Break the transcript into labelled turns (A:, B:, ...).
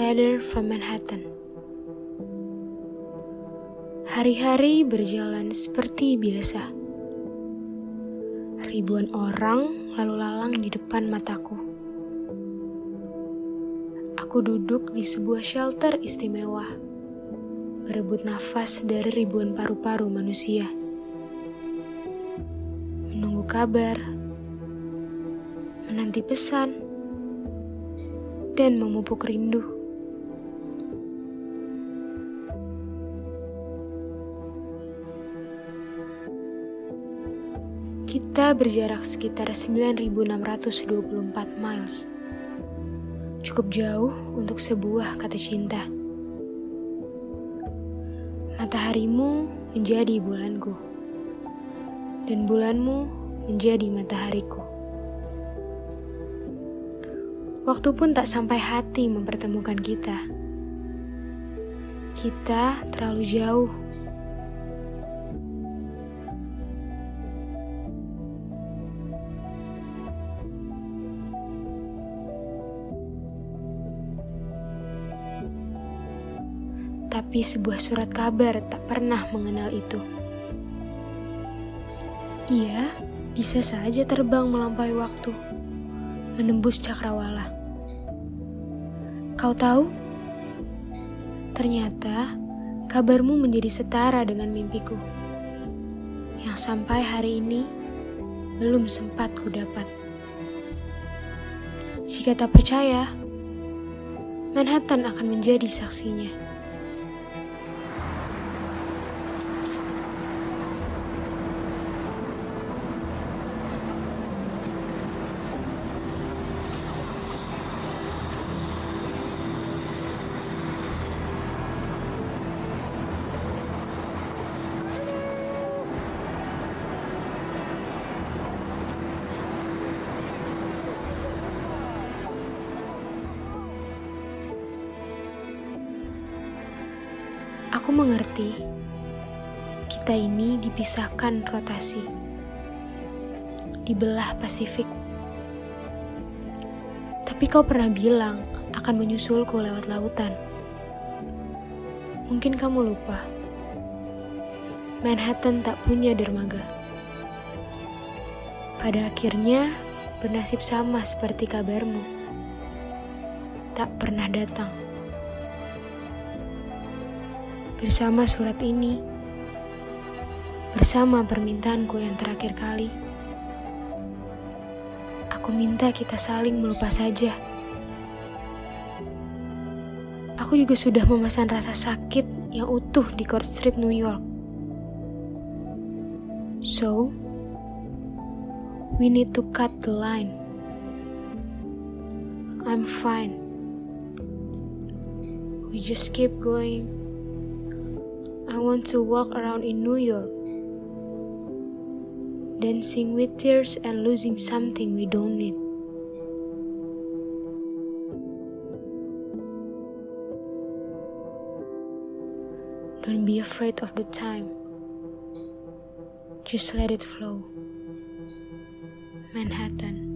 A: Letter from Manhattan. Hari-hari berjalan seperti biasa. Ribuan orang lalu lalang di depan mataku. Aku duduk di sebuah shelter istimewa, berebut nafas dari ribuan paru-paru manusia. Menunggu kabar, menanti pesan, dan memupuk rindu. Kita berjarak sekitar 9624 miles. Cukup jauh untuk sebuah kata cinta. Mataharimu menjadi bulanku. Dan bulanmu menjadi matahariku. Waktu pun tak sampai hati mempertemukan kita. Kita terlalu jauh tapi sebuah surat kabar tak pernah mengenal itu. Ia bisa saja terbang melampaui waktu, menembus cakrawala. Kau tahu? Ternyata kabarmu menjadi setara dengan mimpiku. Yang sampai hari ini belum sempat ku dapat. Jika tak percaya, Manhattan akan menjadi saksinya. Aku mengerti, kita ini dipisahkan rotasi, dibelah Pasifik. Tapi kau pernah bilang akan menyusulku lewat lautan. Mungkin kamu lupa, Manhattan tak punya dermaga. Pada akhirnya, bernasib sama seperti kabarmu. Tak pernah datang bersama surat ini, bersama permintaanku yang terakhir kali. Aku minta kita saling melupa saja. Aku juga sudah memesan rasa sakit yang utuh di Court Street, New York. So, we need to cut the line. I'm fine. We just keep going. I want to walk around in New York, dancing with tears and losing something we don't need. Don't be afraid of the time. Just let it flow. Manhattan.